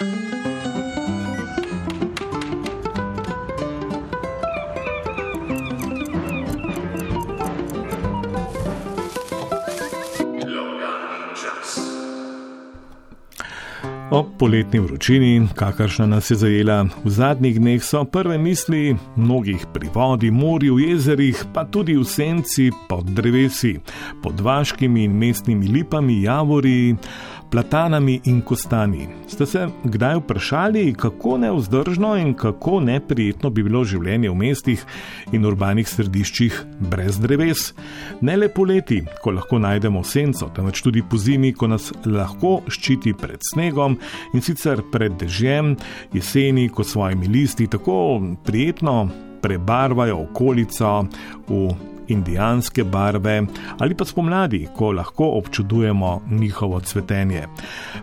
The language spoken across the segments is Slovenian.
O poletni vročini, kakršna nas je zajela v zadnjih dneh, so prve misli mnogih pri vodi, morju, jezerih, pa tudi v senci pod drevesi, pod vaškimi in mestnimi lipami, javori platanami in kostani. Ste se kdaj vprašali, kako neuzdržno in kako neprijetno bi bilo življenje v mestih in urbanih središčih brez dreves? Ne le poleti, ko lahko najdemo senco, temveč tudi po zimi, ko nas lahko ščiti pred snegom in sicer pred dežjem, jeseni, ko svojimi listi tako prijetno prebarvajo okolico v indijanske barve ali pa spomladi, ko lahko občudujemo njihovo cvetenje.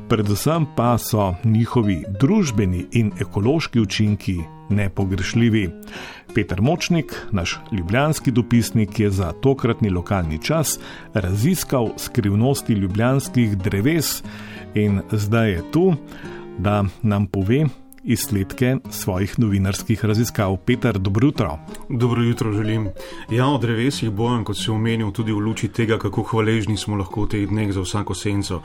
Predvsem pa so njihovi družbeni in ekološki učinki nepogrešljivi. Peter Močnik, naš ljubljanski dopisnik, je za tokratni lokalni čas raziskal skrivnosti ljubljanskih dreves in zdaj je tu, da nam pove, izsledke svojih novinarskih raziskav. Peter, dobro jutro. Dobro jutro želim. Ja, o drevesih bojem, kot si omenil, tudi v luči tega, kako hvaležni smo lahko v teh dneh za vsako senco,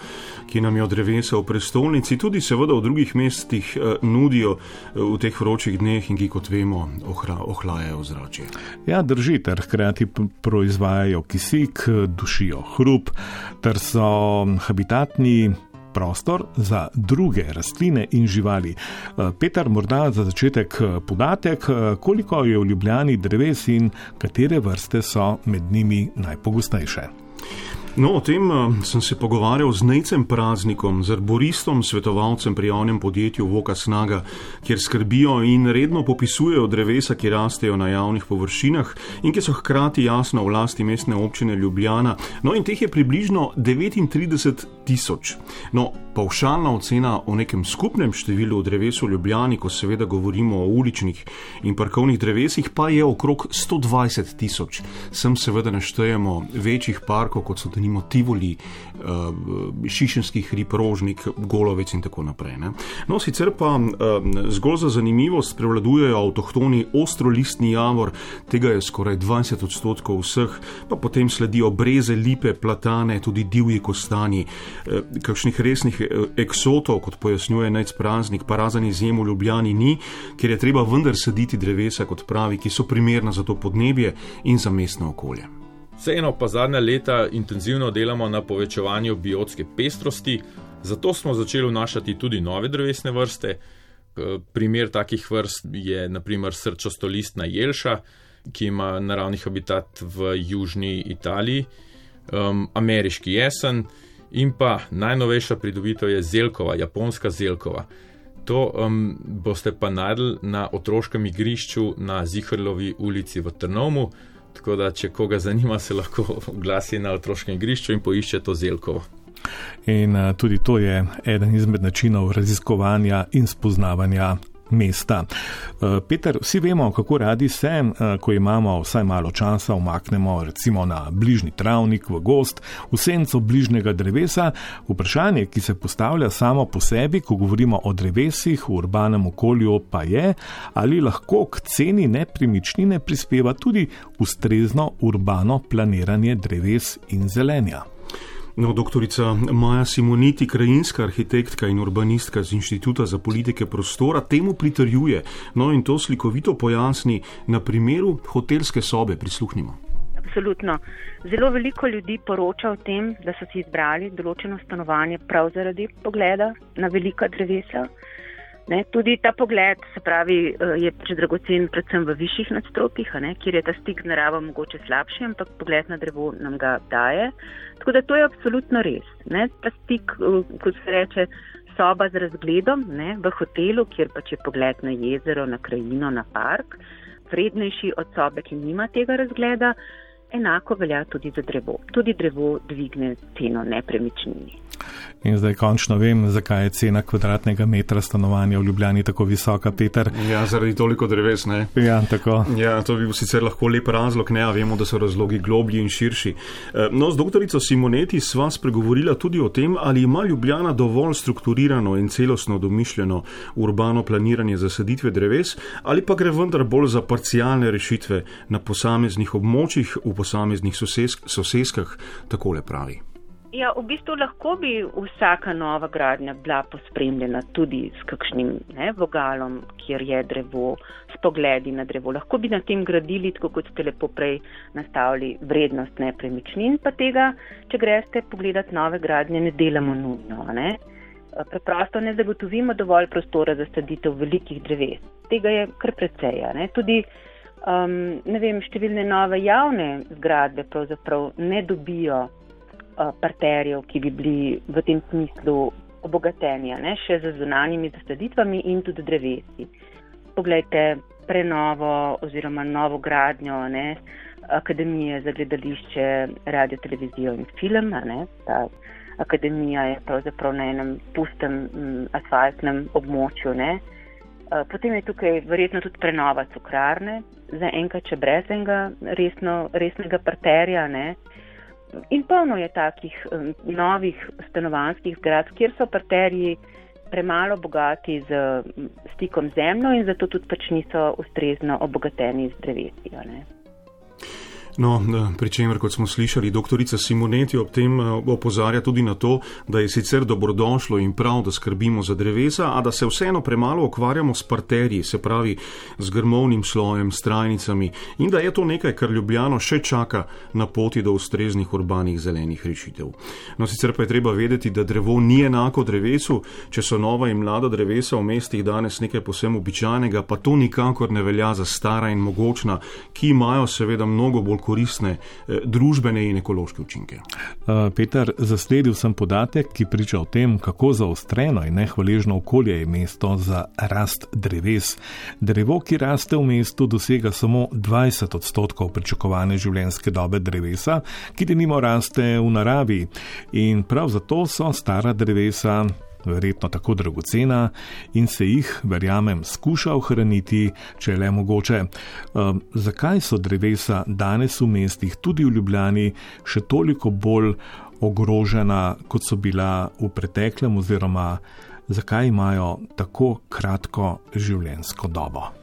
ki nam jo drevesa v prestolnici, tudi seveda v drugih mestih eh, nudijo eh, v teh vročih dneh in ki, kot vemo, ohra, ohlajajo zrače. Ja, drži, ter hkrati proizvajajo kisik, dušijo hrup, ter so habitatni prostor za druge rastline in živali. Eh, Petar, morda za začetek eh, podatek, eh, koliko je v Ljubljani dreves in katere vrste so med njimi najpogostejše. No, o tem uh, sem se pogovarjal z Nejcem Praznikom, z arboristom, svetovalcem pri javnem podjetju Voka Snaga, kjer skrbijo in redno popisujejo drevesa, ki rastejo na javnih površinah in ki so hkrati jasno v lasti mestne občine Ljubljana. No, in teh je približno 39 tisoč. No, Pavšalna ocena o nekem skupnem številu dreves v Ljubljani, ko seveda govorimo o uličnih in parkovnih drevesih, pa je okrog 120 tisoč. Sem seveda naštejemo večjih parkov, kot so denimo Tivoli, uh, Šišenski hrib, Rožnik, Golovec in tako naprej. Ne? No, sicer pa uh, zgolj za zanimivost prevladujejo avtohtoni ostrolistni javor, tega je skoraj 20 odstotkov vseh, pa potem sledijo breze, lipe, platane, tudi divji kostani, uh, kakšnih resnih eksotov, kot pojasnjuje nec praznik, pa razen izjem v Ljubljani ni, ker je treba vendar saditi drevesa, kot pravi, ki so primerna za to podnebje in za mestno okolje. Vseeno pa zadnja leta intenzivno delamo na povečevanju biotske pestrosti, zato smo začeli vnašati tudi nove drevesne vrste. Primer takih vrst je naprimer srčostolistna jelša, ki ima naravni habitat v južni Italiji, um, ameriški jesen, In pa najnovejša pridobitev je zelkova, japonska zelkova. To um, boste pa najdli na otroškem igrišču na Zihrlovi ulici v Trnovu. Tako da, če koga zanima, se lahko oglasi na otroškem igrišču in poišče to zelkovo. In uh, tudi to je eden izmed načinov raziskovanja in spoznavanja mesta. Eh, Peter, vsi vemo, kako radi se, eh, ko imamo vsaj malo časa, omaknemo recimo na bližnji travnik, v gost, v senco bližnjega drevesa. Vprašanje, ki se postavlja samo po sebi, ko govorimo o drevesih v urbanem okolju, pa je, ali lahko k ceni nepremičnine prispeva tudi ustrezno urbano planiranje dreves in zelenja. No, doktorica Maja Simoniti, krajinska arhitektka in urbanistka z Inštituta za politike prostora, temu pritrjuje. No, in to slikovito pojasni na primeru hotelske sobe. Prisluhnimo. Absolutno. Zelo veliko ljudi poroča o tem, da so si izbrali določeno stanovanje prav zaradi pogleda na velika drevesa. Ne, tudi ta pogled, se pravi, eh, je pač dragocen predvsem v višjih nadstropjih, kjer je ta stik z naravo mogoče slabši, ampak pogled na drevo nam ga daje. Tako da to je absolutno res. Ne, ta stik, eh, kot se reče, soba z razgledom ne, v hotelu, kjer pač je pogled na jezero, na krajino, na park, vrednejši od sobe, ki nima tega razgleda. Enako velja tudi za drevo. Tudi drevo dvigne ceno nepremičnini. In zdaj končno vem, zakaj je cena kvadratnega metra stanovanja v Ljubljani tako visoka, Peter. Ja, zaradi toliko dreves, ne? Ja, tako. Ja, to bi bil sicer lahko lep razlog, ne, a vemo, da so razlogi globlji in širši. Eh, no, z doktorico Simoneti sva spregovorila tudi o tem, ali ima Ljubljana dovolj strukturirano in celostno domišljeno urbano planiranje zasaditve dreves, ali pa gre vendar bolj za parcialne rešitve na posameznih območjih, v posameznih sosesk, soseskah, takole pravi. Ja, v bistvu lahko bi vsaka nova gradnja bila pospremljena tudi s kakšnim ne, vogalom, kjer je drevo, s pogledi na drevo. Lahko bi na tem gradili, tako kot ste lepo prej nastavili, vrednost nepremičnin, pa tega, če greste pogledati nove gradnje, ne delamo nujno. Ne. Preprosto ne zagotovimo dovolj prostora za saditev velikih dreves. Tega je kar precej. Tudi um, ne vem, številne nove javne zgradbe pravzaprav ne dobijo Eh, parterjev, ki bi bili v tem smislu obogatenja, ne, še z zunanjimi zasaditvami in tudi drevesi. Poglejte prenovo oziroma novo gradnjo ne, Akademije za gledališče, radio, televizijo in film. Ne, ta akademija je pravzaprav na enem pustem m, asfaltnem območju. Ne. Eh, potem je tukaj verjetno tudi prenova cukrarne, za enkrat, če brez enega resno, resnega parterja. Ne. In polno je takih novih stanovanjskih zgrad, kjer so parterji premalo bogati z stikom z zemljo in zato tudi pač niso ustrezno obogateni z drevesi. No, pri čemer, kot smo slišali, doktorica Simoneti ob tem eh, opozarja tudi na to, da je sicer dobrodošlo in prav, da skrbimo za drevesa, a da se vseeno premalo ukvarjamo s parterji, se pravi z grmovnim slojem, s trajnicami in da je to nekaj, kar Ljubljano še čaka na poti do ustreznih urbanih zelenih rešitev. No, sicer pa je treba vedeti, da drevo ni enako drevesu, če so nova in mlada drevesa v mestih danes nekaj posebno običajnega, pa to nikakor ne velja za stara in mogočna, ki imajo seveda mnogo bolj koristne eh, družbene in ekološke učinke. Uh, Peter, zasledil sem podatek, ki priča o tem, kako zaostreno in nehvaležno okolje je mesto za rast dreves. Drevo, ki raste v mestu, dosega samo 20 odstotkov pričakovane življenjske dobe drevesa, ki denimo raste v naravi. In prav zato so stara drevesa verjetno tako dragocena in se jih, verjamem, skuša ohraniti, če le mogoče. Um, zakaj so drevesa danes v mestih, tudi v Ljubljani, še toliko bolj ogrožena, kot so bila v preteklem, oziroma zakaj imajo tako kratko življenjsko dobo?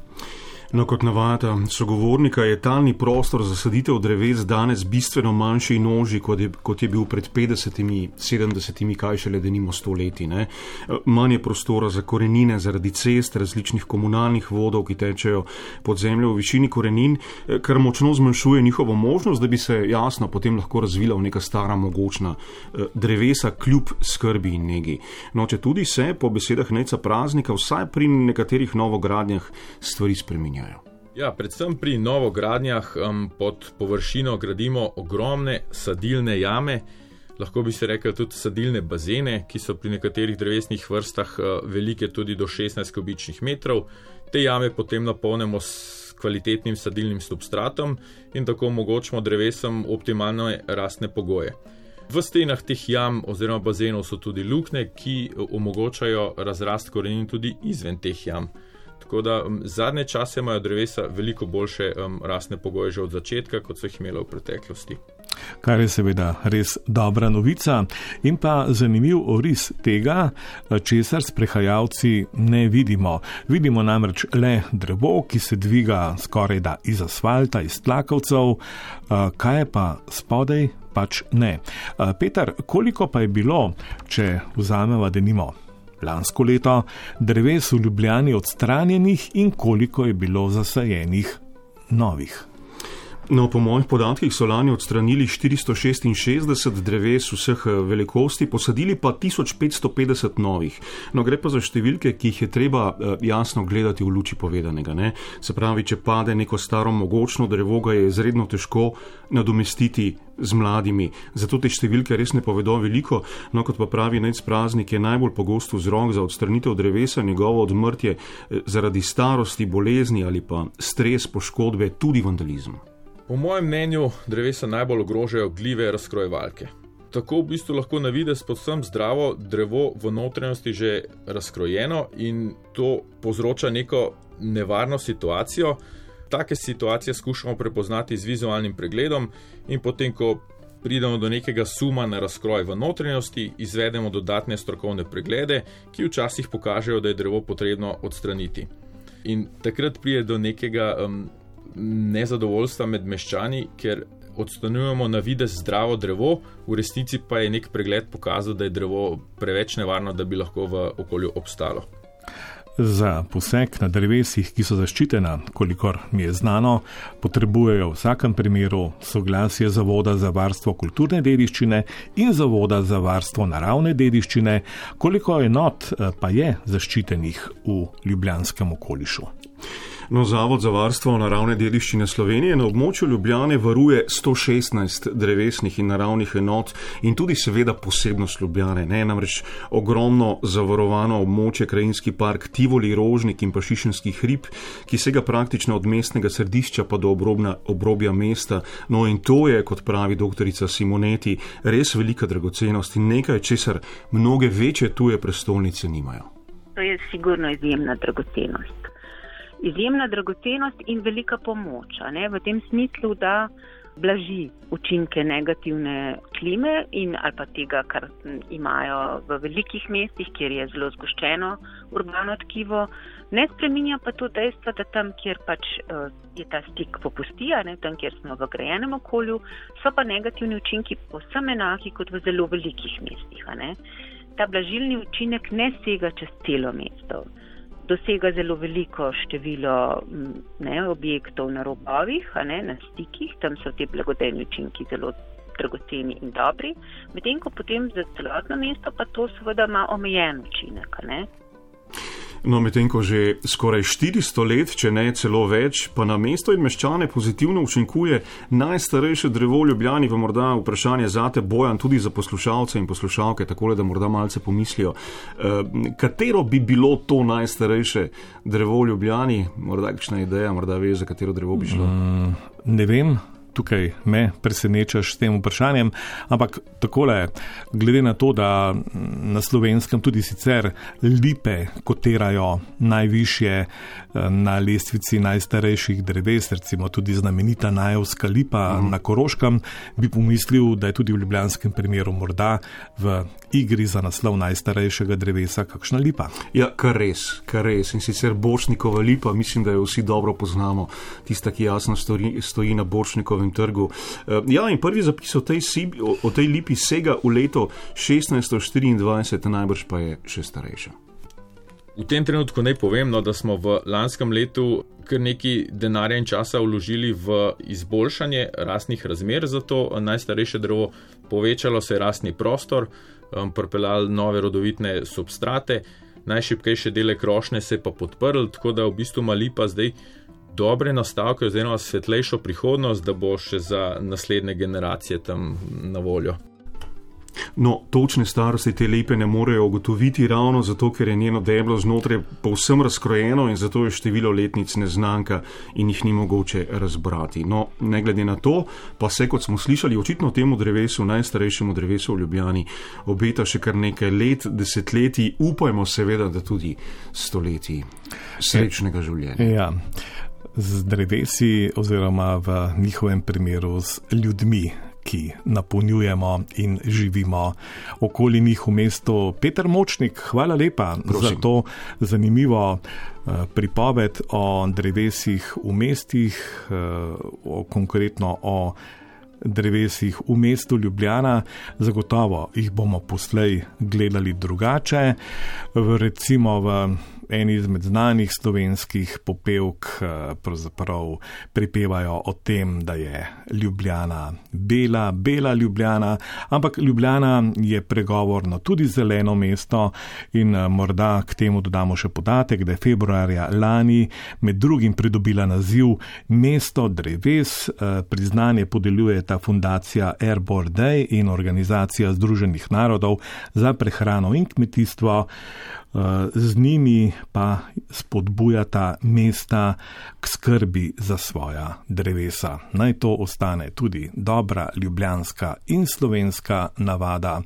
No, kot navada sogovornika, je talni prostor za saditev dreves danes bistveno manjši in oži, kot je, kot je bil pred 50, 70, kaj šele denimo stoletji. Ne? Manj je prostora za korenine zaradi cest, različnih komunalnih vodov, ki tečejo pod zemljo v višini korenin, kar močno zmanjšuje njihovo možnost, da bi se jasno potem lahko razvila v neka stara mogočna eh, drevesa, kljub skrbi in negi. No, če tudi se, po besedah neca praznika, vsaj pri nekaterih novogradnjah stvari spreminjajo spreminjajo. Ja, predvsem pri novogradnjah um, pod površino gradimo ogromne sadilne jame, lahko bi se rekel tudi sadilne bazene, ki so pri nekaterih drevesnih vrstah uh, velike tudi do 16 kubičnih metrov. Te jame potem napolnimo s kvalitetnim sadilnim substratom in tako omogočimo drevesom optimalne rastne pogoje. V stenah teh jam oziroma bazenov so tudi luknje, ki omogočajo razrast korenin tudi izven teh jam. Tako da um, zadnje čase imajo drevesa veliko boljše um, rasne pogoje že od začetka, kot so jih imeli v preteklosti. Kar je seveda res dobra novica in pa zanimiv oris tega, česar sprehajalci ne vidimo. Vidimo namreč le drevo, ki se dviga skoraj da iz asfalta, iz tlakovcev, kaj je pa spodaj, pač ne. Peter, koliko pa je bilo, če vzameva denimo lansko leto dreves v Ljubljani odstranjenih in koliko je bilo zasajenih novih. No, po mojih podatkih so lani odstranili 466 dreves vseh eh, velikosti, posadili pa 1550 novih. No, gre pa za številke, ki jih je treba eh, jasno gledati v luči povedanega. Ne? Se pravi, če pade neko staro mogočno drevo, ga je izredno težko nadomestiti z mladimi. Zato te številke res ne povedo veliko. No, kot pa pravi nec praznik, je najbolj pogost vzrok za odstranitev drevesa, njegovo odmrtje eh, zaradi starosti, bolezni ali pa stres, poškodbe, tudi vandalizem. Po mojem mnenju drevesa najbolj ogrožajo gljive razkrojevalke. Tako v bistvu lahko na vides povsem zdravo drevo v notranjosti že razkrojeno in to povzroča neko nevarno situacijo. Take situacije skušamo prepoznati z vizualnim pregledom in potem, ko pridemo do nekega suma na razkroj v notranjosti, izvedemo dodatne strokovne preglede, ki včasih pokažejo, da je drevo potrebno odstraniti. In takrat pride do nekega um, nezadovoljstva med meščani, ker odstranjujemo na videz zdravo drevo, v resnici pa je nek pregled pokazal, da je drevo preveč nevarno, da bi lahko v okolju obstalo. Za poseg na drevesih, ki so zaščitena, kolikor mi je znano, potrebujejo v vsakem primeru soglasje Zavoda za varstvo kulturne dediščine in Zavoda za varstvo naravne dediščine, koliko enot eh, pa je zaščitenih v ljubljanskem okolišu. No, Zavod za varstvo naravne dediščine Slovenije na območju Ljubljane varuje 116 drevesnih in naravnih enot in tudi seveda posebnost Ljubljane. Ne, namreč ogromno zavarovano območje, krajinski park Tivoli, Rožnik in pa Šišenski hrib, ki sega praktično od mestnega središča pa do obrobna, obrobja mesta. No in to je, kot pravi doktorica Simoneti, res velika dragocenost in nekaj, česar mnoge večje tuje prestolnice nimajo. To je sigurno izjemna dragocenost izjemna dragocenost in velika pomoč. V tem smislu, da blaži učinke negativne klime in ali pa tega, kar imajo v velikih mestih, kjer je zelo zgoščeno urbano tkivo. Ne spreminja pa to dejstvo, da tam, kjer pač uh, je ta stik popusti, ne tam, kjer smo v grajenem okolju, so pa negativni učinki posem enaki kot v zelo velikih mestih. Ta blažilni učinek ne sega čez celo mesto dosega zelo veliko število ne, objektov na robovih, ne, na stikih, tam so ti blagodejni učinki zelo dragoceni in dobri, medtem ko potem za celotno mesto pa to seveda ima omejen učinek. Ne. No, medtem ko že skoraj 400 let, če ne celo več, pa na mesto in meščane pozitivno učinkuje najstarejše drevo v Ljubljani, pa morda vprašanje zate bojan tudi za poslušalce in poslušalke, tako da morda malce pomislijo, uh, katero bi bilo to najstarejše drevo v Ljubljani, morda kakšna ideja, morda ve, za katero drevo bi šlo. Mm, ne vem tukaj me presenečaš s tem vprašanjem, ampak takole, glede na to, da na slovenskem tudi sicer lipe kotirajo najvišje eh, na lestvici najstarejših dreves, recimo tudi znamenita najevska lipa mm. na Koroškem, bi pomislil, da je tudi v ljubljanskem primeru morda v igri za naslov najstarejšega drevesa kakšna lipa. Ja, kar res, kar res. In sicer Bošnikova lipa, mislim, da jo vsi dobro poznamo, tista, ki jasno stoji, stoji na Bošnikovem Ljubljanskem trgu. Eh, ja, in prvi zapis o tej, o, o tej lipi sega v leto 1624, najbrž pa je še starejša. V tem trenutku naj povem, no, da smo v lanskem letu kar nekaj denarja in časa vložili v izboljšanje rastnih razmer za to najstarejše drevo, povečalo se je rastni prostor, um, propeljali nove rodovitne substrate, najšipkejše dele krošne se je pa podprl, tako da v bistvu mali pa zdaj dobre nastavke, oziroma svetlejšo prihodnost, da bo še za naslednje generacije tam na voljo. No, točne starosti te lepe ne morejo ugotoviti ravno zato, ker je njeno deblo znotraj povsem razkrojeno in zato je število letnic neznanka in jih ni mogoče razbrati. No, ne glede na to, pa se, kot smo slišali, očitno temu drevesu, najstarejšemu drevesu v Ljubljani, obeta še kar nekaj let, desetletij, upajmo seveda, da tudi stoletij srečnega življenja. Ja z drevesi, oziroma v njihovem primeru z ljudmi, ki napolnjujemo in živimo okoli njih v mestu. Peter Močnik, hvala lepa Prosim. za to zanimivo uh, pripoved o drevesih v mestih, uh, konkretno o drevesih v mestu Ljubljana. Zagotovo jih bomo poslej gledali drugače, recimo v eni izmed znanih slovenskih popevk eh, pravzaprav pripevajo o tem, da je Ljubljana bela, bela Ljubljana, ampak Ljubljana je pregovorno tudi zeleno mesto in eh, morda k temu dodamo še podatek, da je februarja lani med drugim pridobila naziv Mesto dreves, eh, priznanje podeljuje ta fundacija Airborne Day in organizacija Združenih narodov za prehrano in kmetijstvo z njimi pa spodbujata mesta k skrbi za svoja drevesa. Naj to ostane tudi dobra ljubljanska in slovenska navada,